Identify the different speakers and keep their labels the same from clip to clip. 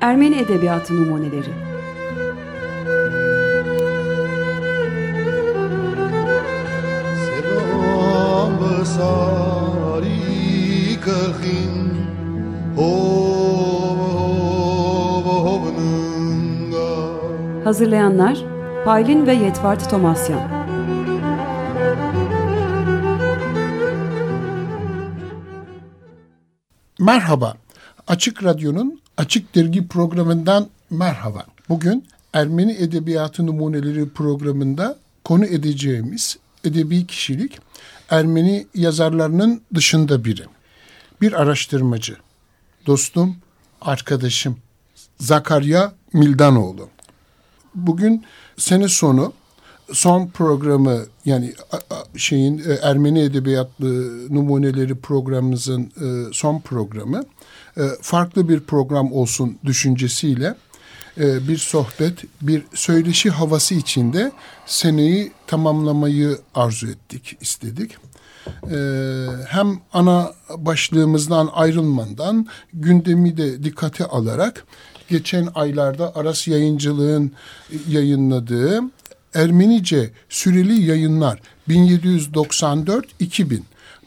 Speaker 1: Ermeni Edebiyatı Numuneleri. Hazırlayanlar Paylin ve Yetvart Tomasyan
Speaker 2: Merhaba, Açık Radyo'nun Açık Dergi programından merhaba. Bugün Ermeni Edebiyatı Numuneleri programında konu edeceğimiz edebi kişilik Ermeni yazarlarının dışında biri. Bir araştırmacı, dostum, arkadaşım Zakarya Mildanoğlu. Bugün sene sonu son programı yani şeyin e, Ermeni Edebiyatlı Numuneleri programımızın e, son programı e, farklı bir program olsun düşüncesiyle bir sohbet, bir söyleşi havası içinde seneyi tamamlamayı arzu ettik, istedik. Hem ana başlığımızdan ayrılmadan gündemi de dikkate alarak geçen aylarda Aras Yayıncılığın yayınladığı Ermenice süreli yayınlar 1794-2000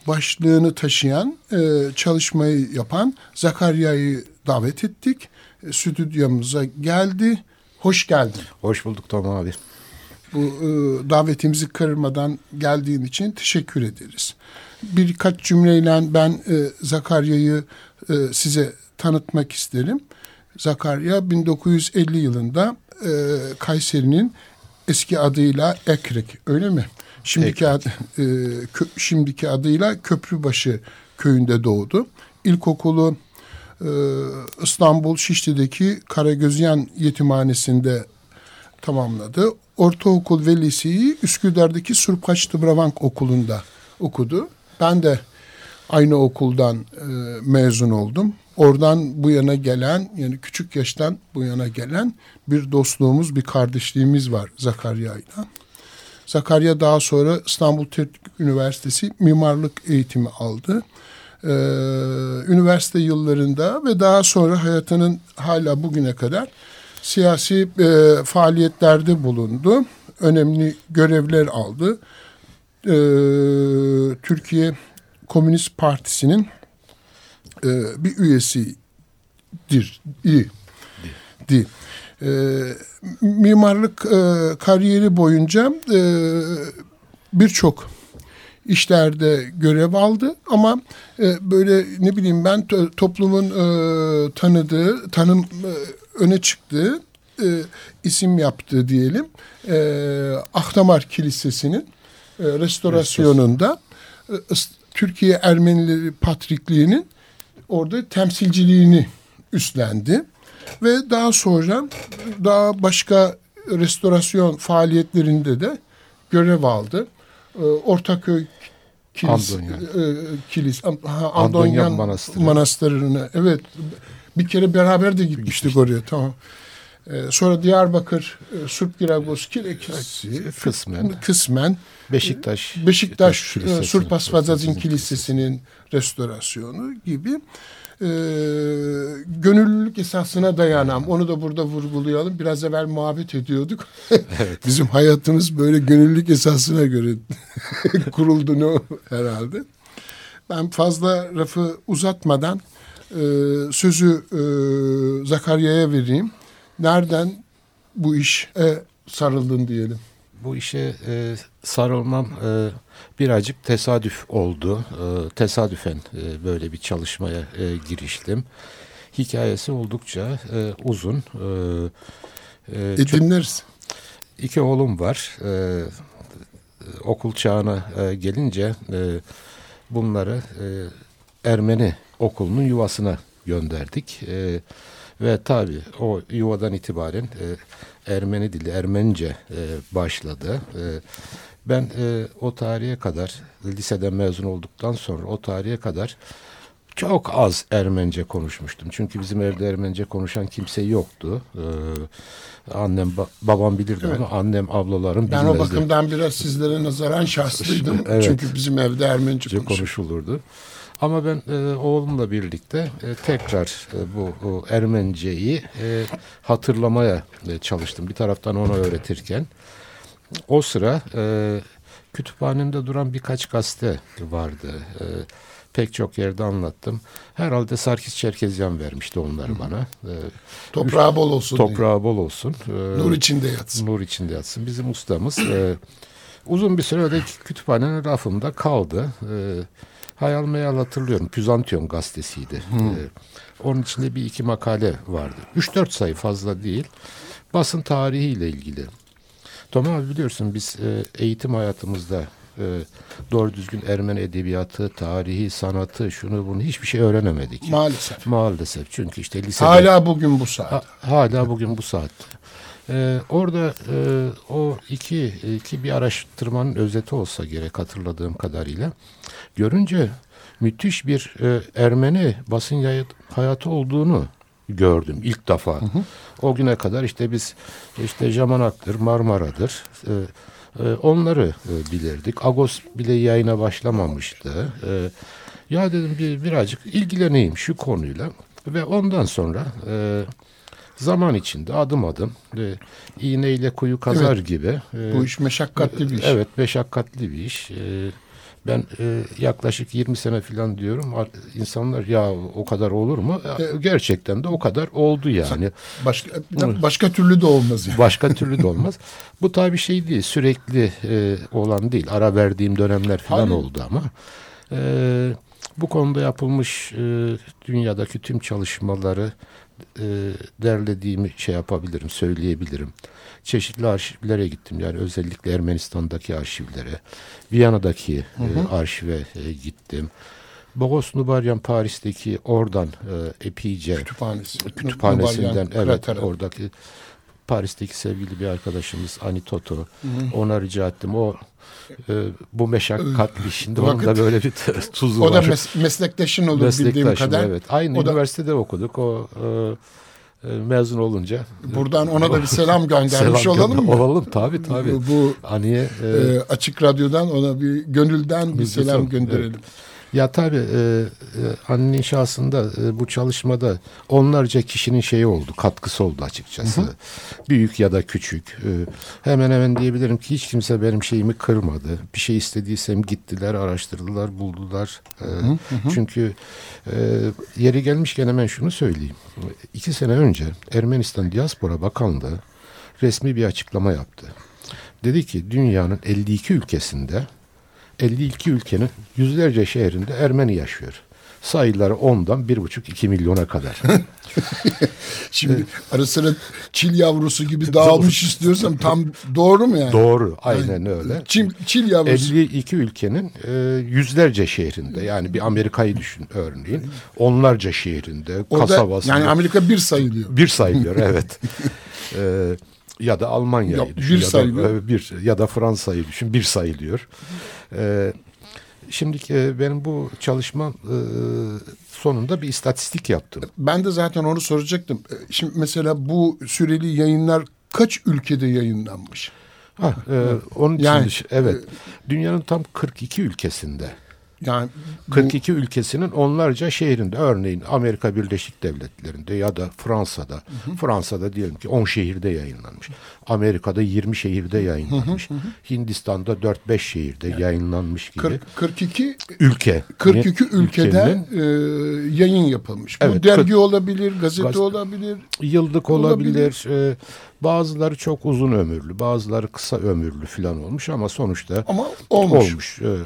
Speaker 2: başlığını taşıyan e, çalışmayı yapan Zakarya'yı davet ettik. E, stüdyomuza geldi. Hoş geldin.
Speaker 3: Hoş bulduk Tom abi.
Speaker 2: Bu e, davetimizi kırmadan geldiğin için teşekkür ederiz. Birkaç cümleyle ben e, Zakarya'yı e, size tanıtmak isterim. Zakarya 1950 yılında e, Kayseri'nin eski adıyla Ekrek öyle mi? Şimdiki, ad, e, kö, şimdiki adıyla Köprübaşı köyünde doğdu. İlkokulu e, İstanbul Şişli'deki Karagözyan Yetimhanesi'nde tamamladı. Ortaokul ve liseyi Üsküdar'daki Surpaç Tıbravank Okulu'nda okudu. Ben de aynı okuldan e, mezun oldum. Oradan bu yana gelen yani küçük yaştan bu yana gelen bir dostluğumuz, bir kardeşliğimiz var Zakarya'yla. Zakarya daha sonra İstanbul Teknik Üniversitesi mimarlık eğitimi aldı. Ee, üniversite yıllarında ve daha sonra hayatının hala bugüne kadar siyasi e, faaliyetlerde bulundu. Önemli görevler aldı. Ee, Türkiye Komünist Partisi'nin e, bir üyesidir. İyi. Di. E, mimarlık e, kariyeri boyunca e, birçok işlerde görev aldı ama e, böyle ne bileyim ben to, toplumun e, tanıdığı, tanım e, öne çıktığı e, isim yaptığı diyelim. E, Ahdamar Kilisesi'nin e, restorasyonunda e, Türkiye Ermenileri Patrikliği'nin orada temsilciliğini üstlendi. Ve daha sonra daha başka restorasyon faaliyetlerinde de görev aldı. Ee, Ortaköy Kilis, Andonya. E, Kilis, ha, Andonyan Manastırı. Manastırı'na evet bir kere beraber de gitmiştik oraya tamam. Ee, sonra Diyarbakır e, Surp Giragos Kilisesi kısmen kısmen
Speaker 3: Beşiktaş
Speaker 2: Beşiktaş e, Surp Asfadzazin Kilisesi'nin restorasyonu gibi e, gönüllülük esasına dayanan onu da burada vurgulayalım. Biraz evvel muhabbet ediyorduk. Evet. Bizim hayatımız böyle gönüllülük esasına göre kuruldu ne herhalde. Ben fazla rafı uzatmadan e, sözü e, Zakarya'ya vereyim. Nereden bu iş e, sarıldın diyelim?
Speaker 3: Bu işe e, sarılmam e, birazcık tesadüf oldu. E, tesadüfen e, böyle bir çalışmaya e, giriştim. Hikayesi oldukça e, uzun.
Speaker 2: E, e, e dinleriz.
Speaker 3: İki oğlum var. E, okul çağına e, gelince e, bunları e, Ermeni okulunun yuvasına gönderdik. E, ve tabi o yuvadan itibaren e, Ermeni dili, Ermenice e, başladı. E, ben e, o tarihe kadar liseden mezun olduktan sonra o tarihe kadar çok az Ermence konuşmuştum. Çünkü bizim evde Ermence konuşan kimse yoktu. Ee, annem ba- babam bilirdi evet. ama annem ablalarım
Speaker 2: Ben
Speaker 3: bilmezdi.
Speaker 2: o bakımdan biraz sizlere nazaran şanslıydım.
Speaker 3: Evet.
Speaker 2: Çünkü bizim evde Ermenice
Speaker 3: Türkçe
Speaker 2: konuşulur.
Speaker 3: konuşulurdu. Ama ben e, oğlumla birlikte e, tekrar e, bu, bu Ermeniceyi e, hatırlamaya e, çalıştım. Bir taraftan ona öğretirken. O sıra e, kütüphanemde duran birkaç gazete vardı. E, pek çok yerde anlattım. Herhalde Sarkis Çerkezyan vermişti onları bana. E,
Speaker 2: Toprağı bol olsun. diye.
Speaker 3: toprağı bol olsun. E,
Speaker 2: Nur içinde yatsın.
Speaker 3: Nur içinde yatsın. Bizim ustamız e, uzun bir süre öyle kütüphanenin rafımda kaldı. E, hayal meyal hatırlıyorum. Püzantiyon gazetesiydi. E, onun içinde bir iki makale vardı. 3-4 sayı fazla değil. Basın tarihiyle ilgili. Tom abi biliyorsun biz e, eğitim hayatımızda e, doğru düzgün Ermeni edebiyatı, tarihi, sanatı, şunu bunu hiçbir şey öğrenemedik.
Speaker 2: Maalesef.
Speaker 3: Maalesef çünkü işte lisede...
Speaker 2: Hala bugün bu saat.
Speaker 3: Ha- hala bugün bu saatte. Ee, orada e, o iki, iki bir araştırmanın özeti olsa gerek hatırladığım kadarıyla görünce müthiş bir e, Ermeni basın hayatı olduğunu gördüm ilk defa. O güne kadar işte biz işte Jamanak'tır, Marmara'dır. e, e, onları e, bilirdik. Agos bile yayına başlamamıştı. E, ya dedim bir birazcık ilgileneyim şu konuyla ve ondan sonra e, zaman içinde adım adım e, iğneyle kuyu kazar gibi. e,
Speaker 2: Bu iş meşakkatli bir iş.
Speaker 3: Evet meşakkatli bir iş. E, ben e, yaklaşık 20 sene falan diyorum. Ar- İnsanlar ya o kadar olur mu? E, Gerçekten de o kadar oldu yani.
Speaker 2: Başka, başka türlü de olmaz yani.
Speaker 3: Başka türlü de olmaz. Bu tabii şey değil, sürekli e, olan değil. Ara verdiğim dönemler falan
Speaker 2: Hayır.
Speaker 3: oldu ama. E, bu konuda yapılmış e, dünyadaki tüm çalışmaları e, derlediğimi şey yapabilirim, söyleyebilirim. Çeşitli arşivlere gittim. Yani özellikle Ermenistan'daki arşivlere, Viyana'daki e, arşive e, gittim. Bogos Nubaryan Paris'teki oradan e, epeyce
Speaker 2: Kütüphanesi.
Speaker 3: kütüphanesinden
Speaker 2: Nubaryan
Speaker 3: evet
Speaker 2: krateri.
Speaker 3: oradaki Paris'teki sevgili bir arkadaşımız Ani Toto ona rica ettim o e, bu meşakkatli şimdi onun da
Speaker 2: Vakit-
Speaker 3: böyle bir tuzu
Speaker 2: O da
Speaker 3: var.
Speaker 2: mes- meslektaşın olur bildiğim kadar.
Speaker 3: evet. Aynı
Speaker 2: O da-
Speaker 3: üniversitede okuduk o e, e, mezun olunca.
Speaker 2: Buradan ona da bir selam göndermiş
Speaker 3: Selam
Speaker 2: olalım
Speaker 3: gönder-
Speaker 2: mı?
Speaker 3: Olalım tabii tabii.
Speaker 2: Bu, bu
Speaker 3: Aniye e,
Speaker 2: e, açık radyodan ona bir gönülden bir selam gönderelim.
Speaker 3: Ya tabii e, e, annenin şahsında e, bu çalışmada onlarca kişinin şeyi oldu, katkısı oldu açıkçası. Büyük ya da küçük. E, hemen hemen diyebilirim ki hiç kimse benim şeyimi kırmadı. Bir şey istediysem gittiler, araştırdılar, buldular. E, Çünkü e, yeri gelmişken hemen şunu söyleyeyim. İki sene önce Ermenistan Diaspora Bakanlığı resmi bir açıklama yaptı. Dedi ki dünyanın 52 ülkesinde 52 ülkenin yüzlerce şehrinde Ermeni yaşıyor. Sayıları ondan 1,5-2 milyona kadar.
Speaker 2: Şimdi ara sıra çil yavrusu gibi dağılmış istiyorsam tam doğru mu yani?
Speaker 3: Doğru, aynen öyle.
Speaker 2: Çil, çil yavrusu.
Speaker 3: 52 ülkenin e, yüzlerce şehrinde yani bir Amerika'yı düşün örneğin onlarca şehrinde,
Speaker 2: Orada,
Speaker 3: kasabasında
Speaker 2: yani Amerika bir sayılıyor.
Speaker 3: bir sayılıyor evet. E, ya da Almanya'yı
Speaker 2: Ya,
Speaker 3: düşün
Speaker 2: bir
Speaker 3: ya
Speaker 2: sayılıyor.
Speaker 3: da e, bir ya da Fransa'yı düşün bir sayılıyor. E, şimdi e, benim bu çalışmam e, sonunda bir istatistik yaptım.
Speaker 2: Ben de zaten onu soracaktım. E, Şimdi mesela bu süreli yayınlar kaç ülkede yayınlanmış?
Speaker 3: Ha, e, onun için
Speaker 2: Yani,
Speaker 3: düş- evet. Dünyanın tam 42 ülkesinde.
Speaker 2: Yani bu-
Speaker 3: 42 ülkesinin onlarca şehrinde örneğin Amerika Birleşik Devletleri'nde ya da Fransa'da Fransa'da diyelim ki 10 şehirde yayınlanmış. Amerika'da 20 şehirde yayınlanmış. Hindistan'da 4-5 şehirde yayınlanmış gibi.
Speaker 2: 40, 42
Speaker 3: ülke.
Speaker 2: 42
Speaker 3: Ülkenin
Speaker 2: ülkede e, yayın yapılmış. Bu
Speaker 3: Evet,
Speaker 2: dergi
Speaker 3: kırk-
Speaker 2: olabilir, gazete
Speaker 3: Gaz-
Speaker 2: olabilir.
Speaker 3: yıllık olabilir. e, bazıları çok uzun ömürlü, bazıları kısa ömürlü falan olmuş ama sonuçta
Speaker 2: Ama olmuş.
Speaker 3: olmuş. evet.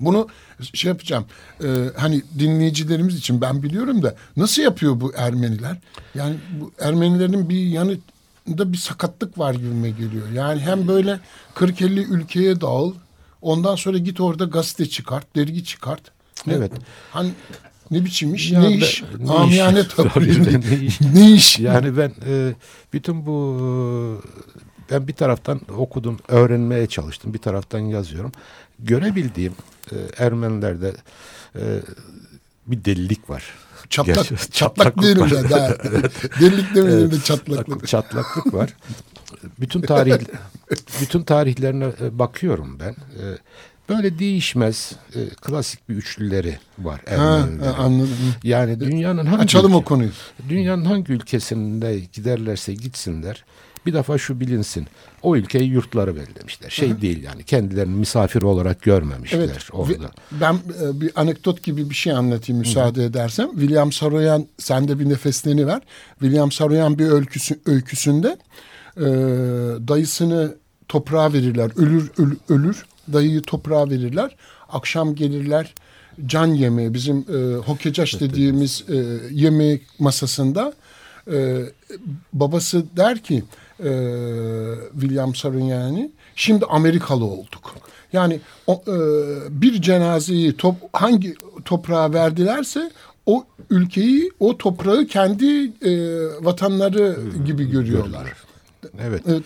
Speaker 2: Bunu şey yapacağım. e, hani dinleyicilerimiz için ben biliyorum da nasıl yapıyor bu Ermeniler? Yani bu Ermenilerin bir yanında bir sakatlık var gibime geliyor. Yani hem böyle 40-50 ülkeye dağıl. Ondan sonra git orada gazete çıkart, dergi çıkart. Ne-
Speaker 3: Evet.
Speaker 2: Hani ne biçim iş,
Speaker 3: Ya
Speaker 2: ne
Speaker 3: ben-
Speaker 2: iş?
Speaker 3: ne
Speaker 2: Amiyane
Speaker 3: iş?
Speaker 2: tabiriyle.
Speaker 3: Ne iş?
Speaker 2: ne iş?
Speaker 3: Yani ben e, bütün bu ben bir taraftan okudum, öğrenmeye çalıştım, bir taraftan yazıyorum. Görebildiğim e, Ermenilerde e, bir delilik var.
Speaker 2: Çatlak,
Speaker 3: Gerçi-
Speaker 2: çatlak ya. Daha. Delilik demeyelim de çatlaklık.
Speaker 3: Çatlaklık var. Bütün tarih bütün tarihlerine e, bakıyorum ben. E, Böyle değişmez e, klasik bir üçlüleri var Ermenilerin.
Speaker 2: anladım.
Speaker 3: Yani dünyanın hangi
Speaker 2: Açalım
Speaker 3: ülke-
Speaker 2: o konuyu.
Speaker 3: Dünyanın hangi ülkesinde giderlerse gitsinler bir defa şu bilinsin. O ülkeyi yurtları bellemişler. Şey değil yani kendilerini misafir olarak görmemişler
Speaker 2: Evet.
Speaker 3: orada.
Speaker 2: Ben e, bir anekdot gibi bir şey anlatayım müsaade edersem. William Saroyan sen de bir nefeslerini ver. William Saroyan bir öyküsü, öyküsünde e, dayısını toprağa verirler. Ölür ölür, ölür. Dayıyı toprağa verirler. Akşam gelirler can yemeği bizim e, hokecaş dediğimiz e, yemek masasında e, babası der ki e, William Saroyan'ı şimdi Amerikalı olduk. Yani o, e, bir cenazeyi top, hangi toprağa verdilerse o ülkeyi, o toprağı kendi e, vatanları gibi görüyorlar.
Speaker 3: Evet.
Speaker 2: Evet.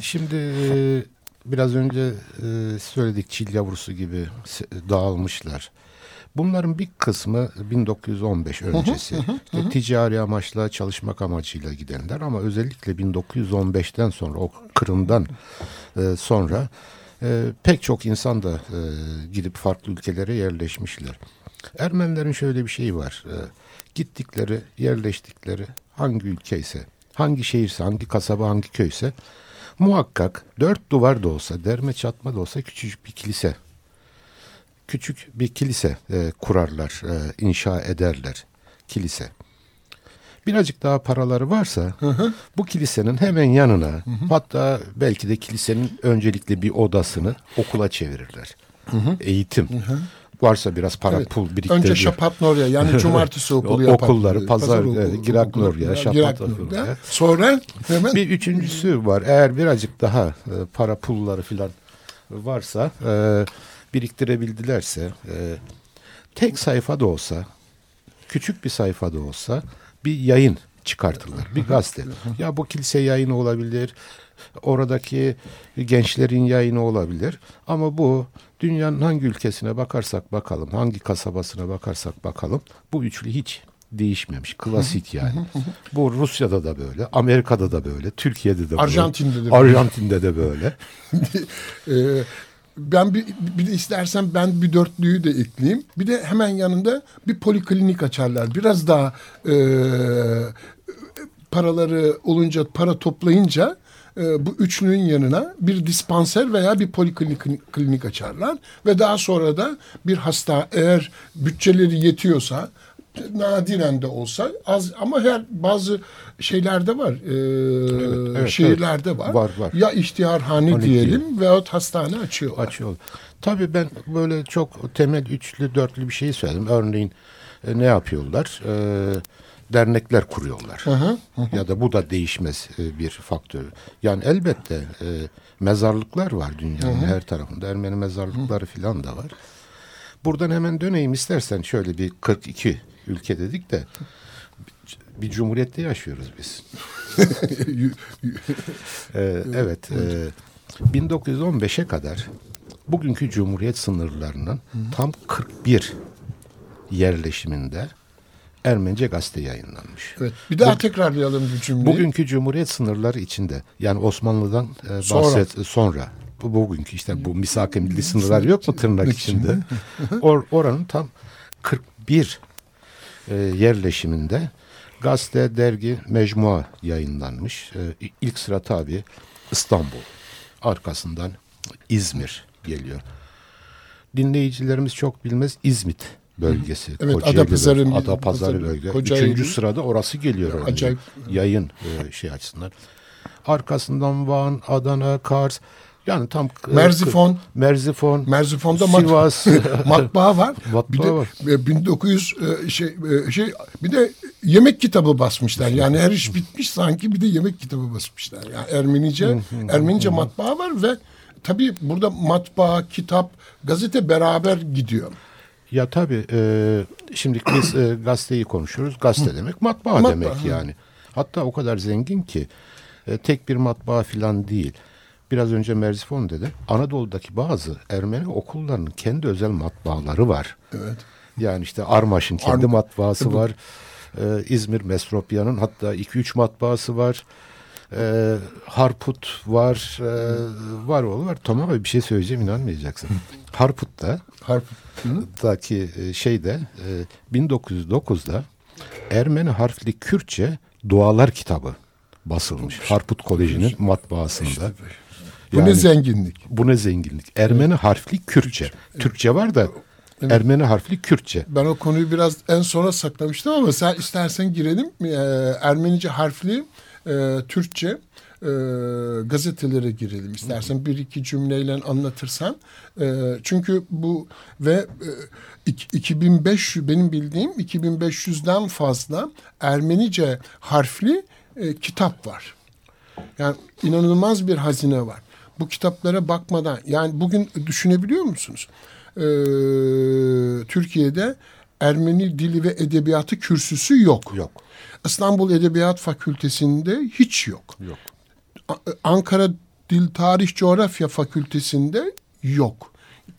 Speaker 3: Şimdi e, biraz önce e, söyledik çil yavrusu gibi dağılmışlar. Bunların bir kısmı 1915 öncesi işte ticari amaçla çalışmak amacıyla gidenler ama özellikle 1915'ten sonra o Kırım'dan e, sonra e, pek çok insan da e, gidip farklı ülkelere yerleşmişler. Ermenilerin şöyle bir şeyi var. E, gittikleri, yerleştikleri hangi ülkeyse, hangi şehirse, hangi kasaba, hangi köyse muhakkak dört duvar da olsa, derme çatma da olsa küçücük bir kilise küçük bir kilise e, kurarlar, e, inşa ederler kilise. Birazcık daha paraları varsa bu kilisenin hemen yanına hatta belki de kilisenin öncelikle bir odasını okula çevirirler. Eğitim. Varsa biraz para
Speaker 2: Evet.
Speaker 3: pul biriktirir.
Speaker 2: Önce Şapatnorya yani cumartesi okulu yapar.
Speaker 3: okulları, pazar,
Speaker 2: okulu,
Speaker 3: e, Giraknorya, Şapat
Speaker 2: Giraknorya.
Speaker 3: okulu.
Speaker 2: Sonra hemen
Speaker 3: Bir üçüncüsü var. Eğer birazcık daha e, para pulları filan varsa e, biriktirebildilerse e, tek sayfa da olsa küçük bir sayfa da olsa bir yayın çıkartırlar. Bir gazete. Ya bu kilise yayını olabilir. Oradaki gençlerin yayını olabilir. Ama bu dünyanın hangi ülkesine bakarsak bakalım, hangi kasabasına bakarsak bakalım bu üçlü hiç değişmemiş. Klasik yani. Bu Rusya'da da böyle, Amerika'da da böyle, Türkiye'de de böyle.
Speaker 2: Arjantin'de de böyle.
Speaker 3: Arjantin'de de böyle.
Speaker 2: Ben bir, bir de istersen ben bir dörtlüyü de ekleyeyim. Bir de hemen yanında bir poliklinik açarlar. Biraz daha e, paraları olunca, para toplayınca e, bu üçlünün yanına bir dispanser veya bir poliklinik klinik açarlar. Ve daha sonra da bir hasta eğer bütçeleri yetiyorsa nadiren de olsa az ama her bazı şeylerde var. e,
Speaker 3: evet,
Speaker 2: şehirlerde
Speaker 3: evet.
Speaker 2: var.
Speaker 3: Var, var.
Speaker 2: Ya ihtiharhane
Speaker 3: Hani
Speaker 2: diyelim veyahut hastane açıyorlar.
Speaker 3: Açıyor. Tabii ben böyle çok temel üçlü dörtlü bir şey söyledim. Örneğin e, ne yapıyorlar? E, dernekler kuruyorlar. Ya da bu da değişmez e, bir faktör. Yani elbette e, mezarlıklar var dünyanın her tarafında. Ermeni mezarlıkları falan da var. Buradan hemen döneyim istersen şöyle bir 42 ülke dedik de bir cumhuriyette yaşıyoruz biz. Ee, evet. E, 1915'e kadar bugünkü Cumhuriyet sınırlarının tam 41 yerleşiminde Ermenice gazete yayınlanmış.
Speaker 2: Evet. Bir daha tekrarlayalım bu cümleyi.
Speaker 3: Bugünkü Cumhuriyet sınırları içinde yani Osmanlı'dan e,
Speaker 2: Sonra.
Speaker 3: bahset sonra. bu bugünkü işte bu misak milli sınırlar yok mu tırnak içinde? Or, oranın tam 41 e, yerleşiminde gazete, dergi, mecmua yayınlanmış. E, ilk sıra tabi İstanbul. Arkasından İzmir geliyor. Dinleyicilerimiz çok bilmez İzmit bölgesi.
Speaker 2: Evet,
Speaker 3: Kocaeli
Speaker 2: Adapazarı-
Speaker 3: bölgesi, Adapazarı bölge.
Speaker 2: Kocaeli.
Speaker 3: Üçüncü sırada orası geliyor. örneğin.
Speaker 2: Acayip.
Speaker 3: Yayın e, şey açısından. Arkasından Van, Adana, Kars. Yani tam e,
Speaker 2: Merzifon.
Speaker 3: Merzifon.
Speaker 2: Merzifon'da
Speaker 3: Sivas.
Speaker 2: matbaa var.
Speaker 3: Matbaa
Speaker 2: bir de
Speaker 3: var.
Speaker 2: e, 1900 e, şey e, şey bir de yemek kitabı basmışlar. Yani her iş bitmiş sanki bir de yemek kitabı basmışlar. Yani Ermenice Ermenice matbaa var ve tabii burada matbaa, kitap, gazete beraber gidiyor.
Speaker 3: Ya tabii e, şimdi biz e, gazeteyi konuşuyoruz. Gazete demek matbaa,
Speaker 2: Matbaa,
Speaker 3: demek yani. Hatta o kadar zengin ki e, tek bir matbaa falan değil. Biraz önce Merzifon dedi. Anadolu'daki bazı Ermeni okullarının kendi özel matbaaları var.
Speaker 2: Evet.
Speaker 3: Yani işte Armaş'ın kendi
Speaker 2: Ar-
Speaker 3: matbaası
Speaker 2: Bu-
Speaker 3: var. Ee, İzmir Mesropya'nın hatta 2-3 matbaası var. Ee, Harput var. Ee, var oğlu var. Tamam bir şey söyleyeceğim inanmayacaksın. Harput'ta
Speaker 2: Harp.
Speaker 3: daki e, şeyde e, 1909'da Ermeni harfli Kürtçe dualar kitabı basılmış. Harput Koleji'nin matbaasında.
Speaker 2: Bu ne
Speaker 3: Yani-
Speaker 2: zenginlik.
Speaker 3: bu ne zenginlik. Ermeni harfli Kürtçe. Türkçe var da Ermeni harfli Kürtçe.
Speaker 2: Ben o konuyu biraz en sona saklamıştım ama sen istersen girelim. Ee, Ermenice harfli e, Türkçe e, gazetelere girelim. İstersen bir iki cümleyle anlatırsan. E, çünkü bu ve e, ik- 2500 benim bildiğim 2500'den fazla Ermenice harfli e, kitap var. Yani inanılmaz bir hazine var. Bu kitaplara bakmadan yani bugün düşünebiliyor musunuz? Ee, Türkiye'de Ermeni dili ve edebiyatı kürsüsü yok.
Speaker 3: Yok.
Speaker 2: İstanbul Edebiyat Fakültesi'nde hiç yok.
Speaker 3: Yok.
Speaker 2: Ankara Dil Tarih Coğrafya Fakültesi'nde yok.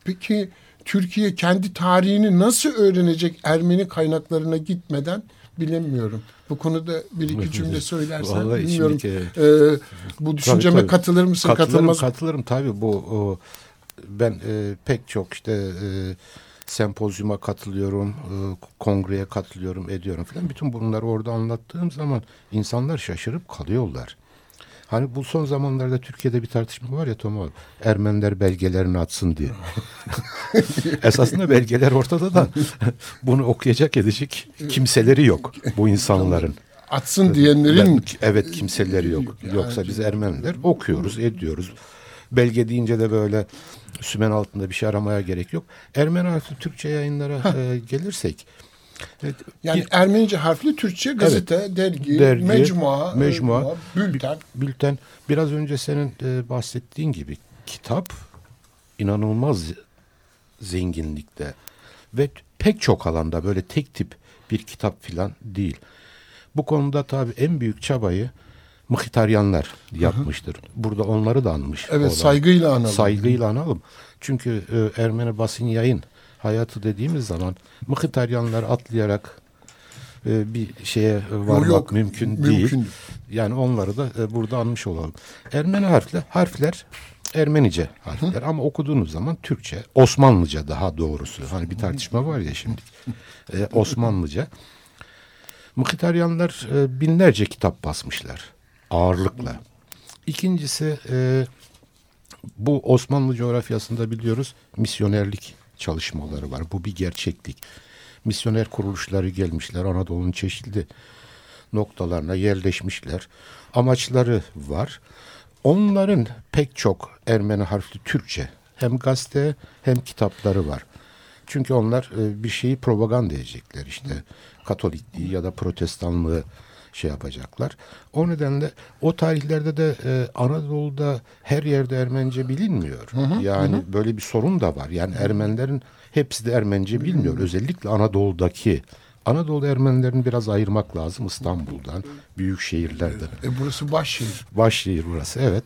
Speaker 2: Peki Türkiye kendi tarihini nasıl öğrenecek Ermeni kaynaklarına gitmeden bilemiyorum. Bu konuda bir iki cümle söylersen
Speaker 3: Vallahi
Speaker 2: bilmiyorum.
Speaker 3: şimdi,
Speaker 2: Ee, bu düşünceme
Speaker 3: tabii.
Speaker 2: katılır mısın?
Speaker 3: Katılırım,
Speaker 2: katılmaz
Speaker 3: katılırım tabii bu o, ben e, pek çok işte e, sempozyuma katılıyorum, e, kongreye katılıyorum, ediyorum falan. Bütün bunları orada anlattığım zaman insanlar şaşırıp kalıyorlar. Hani bu son zamanlarda Türkiye'de bir tartışma var ya Tom Ermeniler belgelerini atsın diye. Esasında belgeler ortada da bunu okuyacak edecek kimseleri yok bu insanların.
Speaker 2: atsın diyenlerin
Speaker 3: Ben- evet kimseleri yok. Yoksa biz Ermeniler okuyoruz, ediyoruz. Belge deyince de böyle sümen altında bir şey aramaya gerek yok. Ermeni harfli Türkçe yayınlara e, gelirsek. Evet,
Speaker 2: yani
Speaker 3: bir
Speaker 2: Ermenice harfli Türkçe gazete, dergi,
Speaker 3: Dergi,
Speaker 2: mecmua,
Speaker 3: mecmua,
Speaker 2: e, bülten.
Speaker 3: bülten biraz önce senin e, bahsettiğin gibi kitap inanılmaz zenginlikte ve pek çok alanda böyle tek tip bir kitap filan değil. Bu konuda tabii en büyük çabayı Mıhtaryanlar yapmıştır. Burada onları da anmış.
Speaker 2: Evet
Speaker 3: olalım.
Speaker 2: saygıyla analım.
Speaker 3: Saygıyla analım. Çünkü e, Ermeni basın yayın hayatı dediğimiz zaman Mıhtaryanlar atlayarak e, bir şeye varmak
Speaker 2: yok,
Speaker 3: mümkün,
Speaker 2: mümkün
Speaker 3: değil.
Speaker 2: değil.
Speaker 3: Yani onları da e, burada anmış olalım. Ermeni harfler, harfler Ermenice harfler ama okuduğunuz zaman Türkçe, Osmanlıca daha doğrusu. Hani bir tartışma var ya şimdi. E, Osmanlıca. Mıhtaryanlar e, binlerce kitap basmışlar ağırlıkla. İkincisi e, bu Osmanlı coğrafyasında biliyoruz misyonerlik çalışmaları var. Bu bir gerçeklik. Misyoner kuruluşları gelmişler Anadolu'nun çeşitli noktalarına yerleşmişler. Amaçları var. Onların pek çok Ermeni harfli Türkçe hem gazete hem kitapları var. Çünkü onlar e, bir şeyi propaganda edecekler işte. Katolikliği ya da protestanlığı şey yapacaklar. O nedenle o tarihlerde de e, Anadolu'da her yerde Ermence bilinmiyor. yani böyle bir sorun da var. Yani Ermenilerin hepsi de Ermence bilmiyor. Özellikle Anadolu'daki Anadolu Ermenilerini biraz ayırmak lazım İstanbul'dan, büyük şehirlerden.
Speaker 2: E, burası başşehir.
Speaker 3: Başşehir burası evet.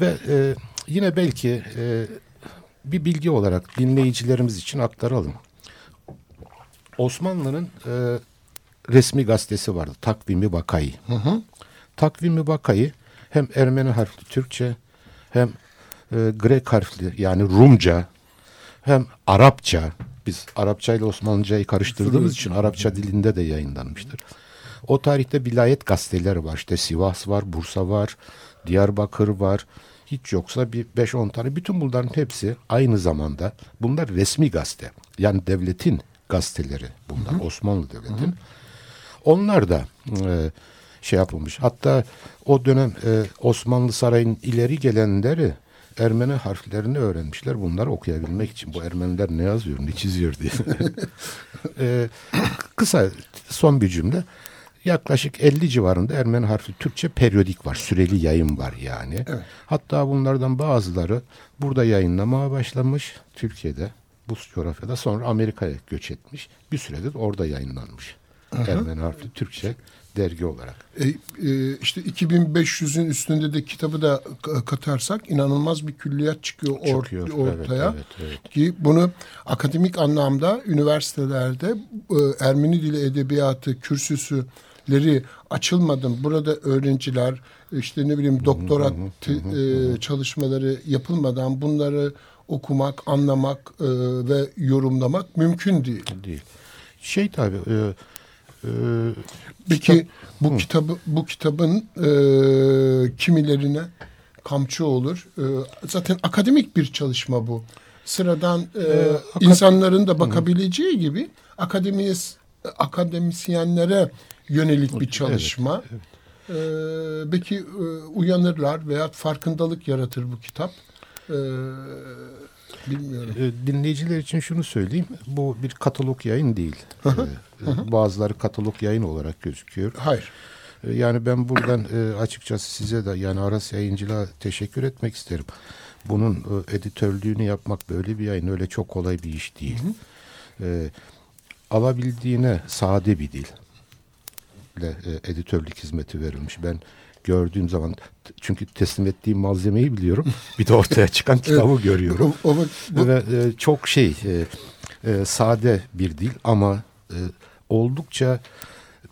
Speaker 3: Ve e, yine belki e, bir bilgi olarak dinleyicilerimiz için aktaralım. Osmanlı'nın e, resmi gazetesi vardı. Takvimi Vakayı. Takvimi Vakayı hem Ermeni harfli Türkçe hem e, Grek harfli yani Rumca hem Arapça biz Arapça ile Osmanlıcayı karıştırdığımız için Arapça dilinde de yayınlanmıştır. O tarihte vilayet gazeteleri var. İşte Sivas var, Bursa var, Diyarbakır var. Hiç yoksa bir 5-10 tane. Bütün bunların hepsi aynı zamanda bunlar resmi gazete. Yani devletin gazeteleri bunlar. Osmanlı devletin. Onlar da e, şey yapılmış. Hatta o dönem e, Osmanlı Sarayı'nın ileri gelenleri Ermeni harflerini öğrenmişler bunları okuyabilmek için. Bu Ermeniler ne yazıyor, ne çiziyor diye. E, kısa son bir cümle. Yaklaşık 50 civarında Ermeni harfli Türkçe periyodik var. Süreli yayın var yani. Hatta bunlardan bazıları burada yayınlamaya başlamış Türkiye'de bu coğrafyada sonra Amerika'ya göç etmiş. Bir süredir orada yayınlanmış. Ermeni harfli Türkçe dergi olarak.
Speaker 2: E, e, işte 2500'ün üstünde de kitabı da katarsak inanılmaz bir külliyat çıkıyor, or,
Speaker 3: Çıkıyor,
Speaker 2: ortaya.
Speaker 3: Evet, evet, evet.
Speaker 2: Ki bunu akademik anlamda üniversitelerde e, Ermeni dili edebiyatı kürsüsüleri açılmadan burada öğrenciler işte ne bileyim doktora e, çalışmaları yapılmadan bunları okumak, anlamak e, ve yorumlamak mümkün değil.
Speaker 3: Değil. Şey tabii e, e,
Speaker 2: Peki
Speaker 3: kitap-
Speaker 2: bu kitabı bu kitabın e, kimilerine kamçı olur. E, zaten akademik bir çalışma bu. Sıradan e,
Speaker 3: akad-
Speaker 2: insanların da bakabileceği gibi akademiyes akademisyenlere yönelik bir çalışma. E, belki e, uyanırlar veya farkındalık yaratır bu kitap. E, bilmiyorum.
Speaker 3: E, dinleyiciler için şunu söyleyeyim. Bu bir katalog yayın değil. E, e, bazıları katalog yayın olarak gözüküyor.
Speaker 2: Hayır.
Speaker 3: E, Yani ben buradan e, açıkçası size de yani Aras Yayıncılığa teşekkür etmek isterim. Bunun e, editörlüğünü yapmak böyle bir yayın öyle çok kolay bir iş değil. E, alabildiğine sade bir dil e, editörlük hizmeti verilmiş. Ben gördüğüm zaman çünkü teslim ettiğim malzemeyi biliyorum. Bir de ortaya çıkan kitabı görüyorum.
Speaker 2: O, o, bu,
Speaker 3: Ve e, çok şey e, e, sade bir dil ama e, oldukça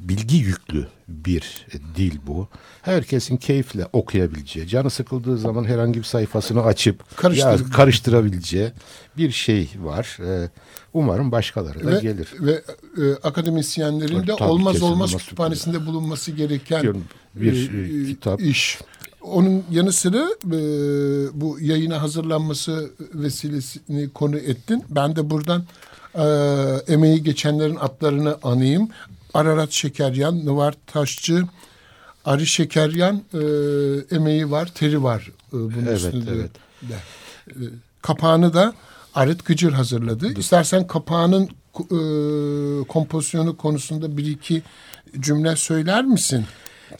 Speaker 3: bilgi yüklü bir e, dil bu. Herkesin keyifle okuyabileceği, canı sıkıldığı zaman herhangi bir sayfasını açıp
Speaker 2: Karıştırıp-
Speaker 3: ya, karıştırabileceği bir şey var. E, umarım başkaları da
Speaker 2: ve,
Speaker 3: gelir.
Speaker 2: ve e, akademisyenlerin de
Speaker 3: Tabii,
Speaker 2: olmaz olmaz kütüphanesinde bulunması gereken
Speaker 3: Diyorum, bir, e, kitap.
Speaker 2: iş. Onun yanı sıra e, bu yayına hazırlanması vesilesini konu ettin. Ben de buradan e, emeği geçenlerin adlarını anayım. Ararat Şekeryan, Nıvar Taşçı, Ari Şekeryan e, emeği var, teri var e, bunun
Speaker 3: Evet,
Speaker 2: üstünde.
Speaker 3: evet.
Speaker 2: de. E, kapağını da Aret Gıcır hazırladı. İstersen kapağının e, kompozisyonu konusunda bir iki cümle söyler misin?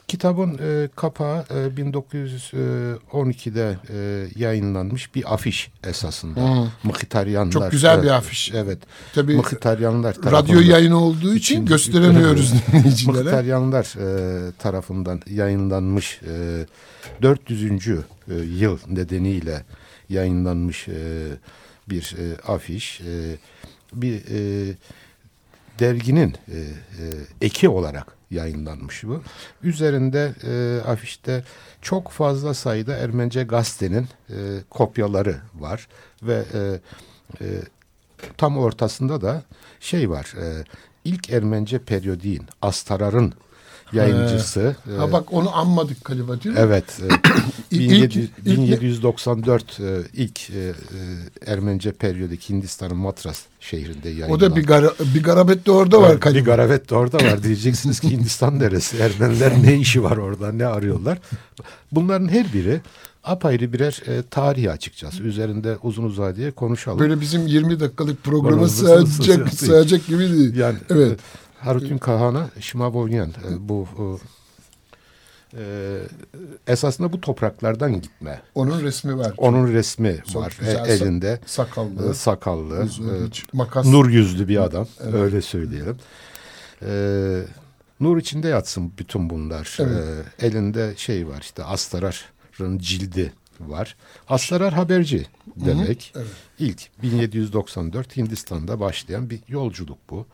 Speaker 3: Kitabın e, kapağı e, 1912'de e, yayınlanmış bir afiş esasında. Mıhtaryanlar.
Speaker 2: Çok güzel bir
Speaker 3: e,
Speaker 2: afiş.
Speaker 3: Evet.
Speaker 2: Tabii
Speaker 3: Mıhtaryanlar
Speaker 2: radyo yayını olduğu için
Speaker 3: İçin-
Speaker 2: gösteremiyoruz dinleyicilere.
Speaker 3: Mıhtaryanlar e, tarafından yayınlanmış e, 400. e, yıl nedeniyle yayınlanmış e, bir e, afiş. E, bir e, derginin e, e, eki olarak yayınlanmış bu. Üzerinde e, afişte çok fazla sayıda Ermence gazetenin e, kopyaları var ve e, e, tam ortasında da şey var. E, ilk Ermence periyodiğin Astarar'ın yayıncısı. e,
Speaker 2: Ha bak onu anmadık galiba değil mi?
Speaker 3: Evet. e,
Speaker 2: İlk-
Speaker 3: 1700
Speaker 2: ilk ne-
Speaker 3: 1794 e, ilk e, e, Ermence periyodik Hindistan'ın Matras şehrinde yayınlandı.
Speaker 2: O da bir, gara, bir garabet de orada var galiba.
Speaker 3: Bir garavet de orada var. Diyeceksiniz ki Hindistan neresi? Ermeniler ne işi var orada? Ne arıyorlar? Bunların her biri apayrı birer e, tarih açıkçası. Üzerinde uzun uzadıya konuşalım.
Speaker 2: Böyle bizim 20 dakikalık sığacak,
Speaker 3: sığacak
Speaker 2: sığacak gibi değil.
Speaker 3: Yani
Speaker 2: Evet.
Speaker 3: Evet. Harutun Kahana Şimavonyan e, bu e, e, esasında bu topraklardan gitme.
Speaker 2: Onun resmi var.
Speaker 3: Onun resmi
Speaker 2: Çok
Speaker 3: var
Speaker 2: güzel.
Speaker 3: e, elinde.
Speaker 2: Sakallı.
Speaker 3: E, sakallı.
Speaker 2: uzun,
Speaker 3: e,
Speaker 2: makas.
Speaker 3: Nur yüzlü bir adam. Öyle söyleyelim. Ee, nur içinde yatsın bütün bunlar.
Speaker 2: Evet.
Speaker 3: Ee, elinde şey var işte Astarar'ın cildi var. Astarar haberci demek.
Speaker 2: evet.
Speaker 3: İlk 1794 Hindistan'da başlayan bir yolculuk bu.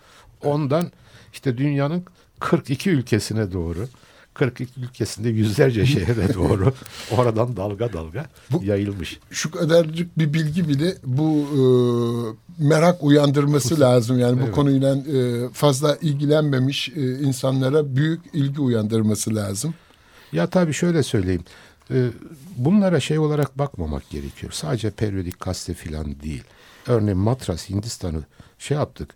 Speaker 3: Ondan işte dünyanın 42 ülkesine doğru 42 ülkesinde yüzlerce şehre doğru oradan dalga dalga
Speaker 2: Bu-
Speaker 3: yayılmış.
Speaker 2: Şu kadarcık bir bilgi bile bu e, merak uyandırması lazım. Yani bu
Speaker 3: Evet.
Speaker 2: konuyla e, fazla ilgilenmemiş e, insanlara büyük ilgi uyandırması lazım.
Speaker 3: Ya tabii şöyle söyleyeyim. Ee, bunlara şey olarak bakmamak gerekiyor. Sadece periyodik gazete filan değil. Örneğin Matras Hindistan'ı şey yaptık.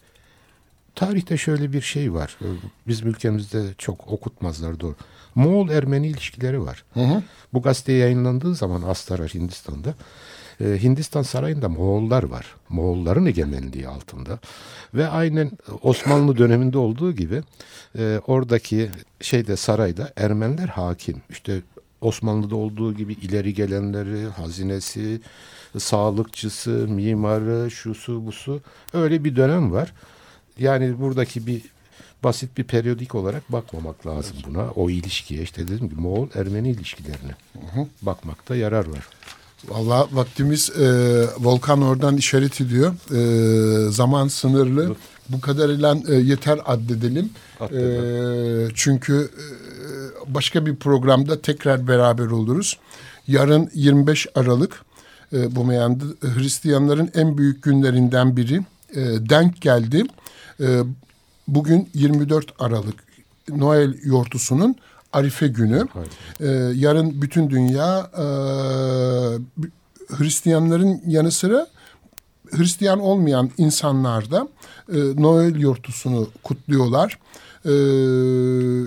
Speaker 3: Tarihte şöyle bir şey var. Ee, Bizim ülkemizde çok okutmazlar doğru. Moğol-Ermeni ilişkileri var. Bu gazete yayınlandığı zaman Astarar Hindistan'da e, Hindistan sarayında Moğollar var. Moğolların egemenliği altında. Ve aynen Osmanlı döneminde olduğu gibi e, oradaki şeyde sarayda Ermeniler hakim. İşte Osmanlı'da olduğu gibi ileri gelenleri, hazinesi, sağlıkçısı, mimarı, şusu busu öyle bir dönem var. Yani buradaki bir basit bir periyodik olarak bakmamak lazım buna. O ilişkiye işte dedim ki Moğol-Ermeni ilişkilerine hı hı. bakmakta yarar var.
Speaker 2: Valla vaktimiz e, Volkan oradan işaret ediyor. E, zaman sınırlı. Bu kadarıyla e, yeter addedelim. E, çünkü e, başka bir programda tekrar beraber oluruz. Yarın 25 Aralık e, bu meyanda Hristiyanların en büyük günlerinden biri e, denk geldi. E, bugün 24 Aralık Noel yortusunun Arife günü. E, yarın bütün dünya e, Hristiyanların yanı sıra Hristiyan olmayan insanlar da e, Noel yortusunu kutluyorlar. E,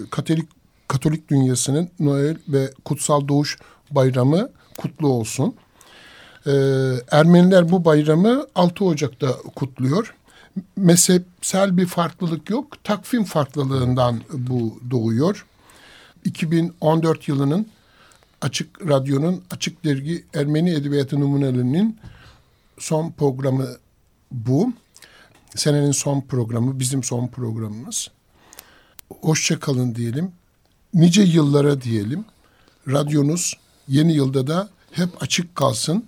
Speaker 2: Katolik Katolik dünyasının Noel ve Kutsal Doğuş Bayramı kutlu olsun. E, Ermeniler bu bayramı 6 Ocak'ta kutluyor. Mezhepsel bir farklılık yok. Takvim farklılığından bu doğuyor. 2014 yılının Açık Radyo'nun Açık Dergi Ermeni Edebiyatı Numunelerinin son programı bu. Senenin son programı, bizim son programımız. Hoşça kalın diyelim. Nice yıllara diyelim. Radyonuz yeni yılda da hep açık kalsın.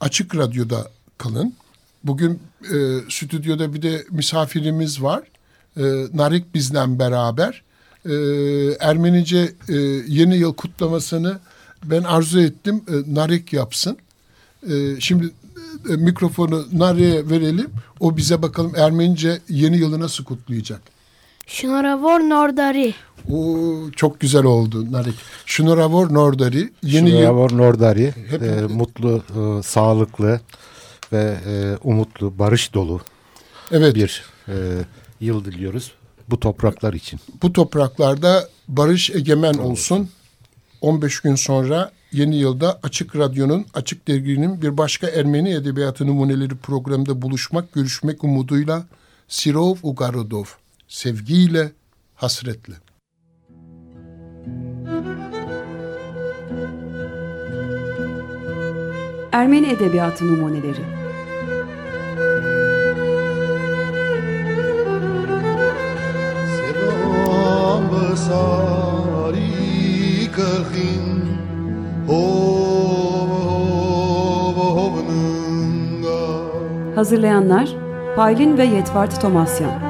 Speaker 2: Açık Radyo'da kalın. Bugün e, stüdyoda bir de misafirimiz var. E, Narik bizden beraber. E, Ermenice e, yeni yıl kutlamasını ben arzu ettim. E, Narik yapsın. E, şimdi e, mikrofonu Narik'e verelim. O bize bakalım Ermenice yeni yılı nasıl kutlayacak.
Speaker 4: Şnoravor Nordari.
Speaker 2: Oo, çok güzel oldu Narik. Şnoravor Nordari.
Speaker 3: Yeni Şnoravor Nordari. Hep, e, mutlu, e, sağlıklı ve e, umutlu, barış dolu evet. bir e, yıl diliyoruz bu topraklar için.
Speaker 2: Bu topraklarda barış egemen olsun. 15 gün sonra yeni yılda Açık Radyo'nun, Açık Dergi'nin bir başka Ermeni Edebiyatı Numuneleri programında buluşmak, görüşmek umuduyla Sirov Ugarodov. Sevgiyle, hasretle.
Speaker 1: Ermeni Edebiyatı Numuneleri. Hazırlayanlar Paylin ve Yetvart Tomasyan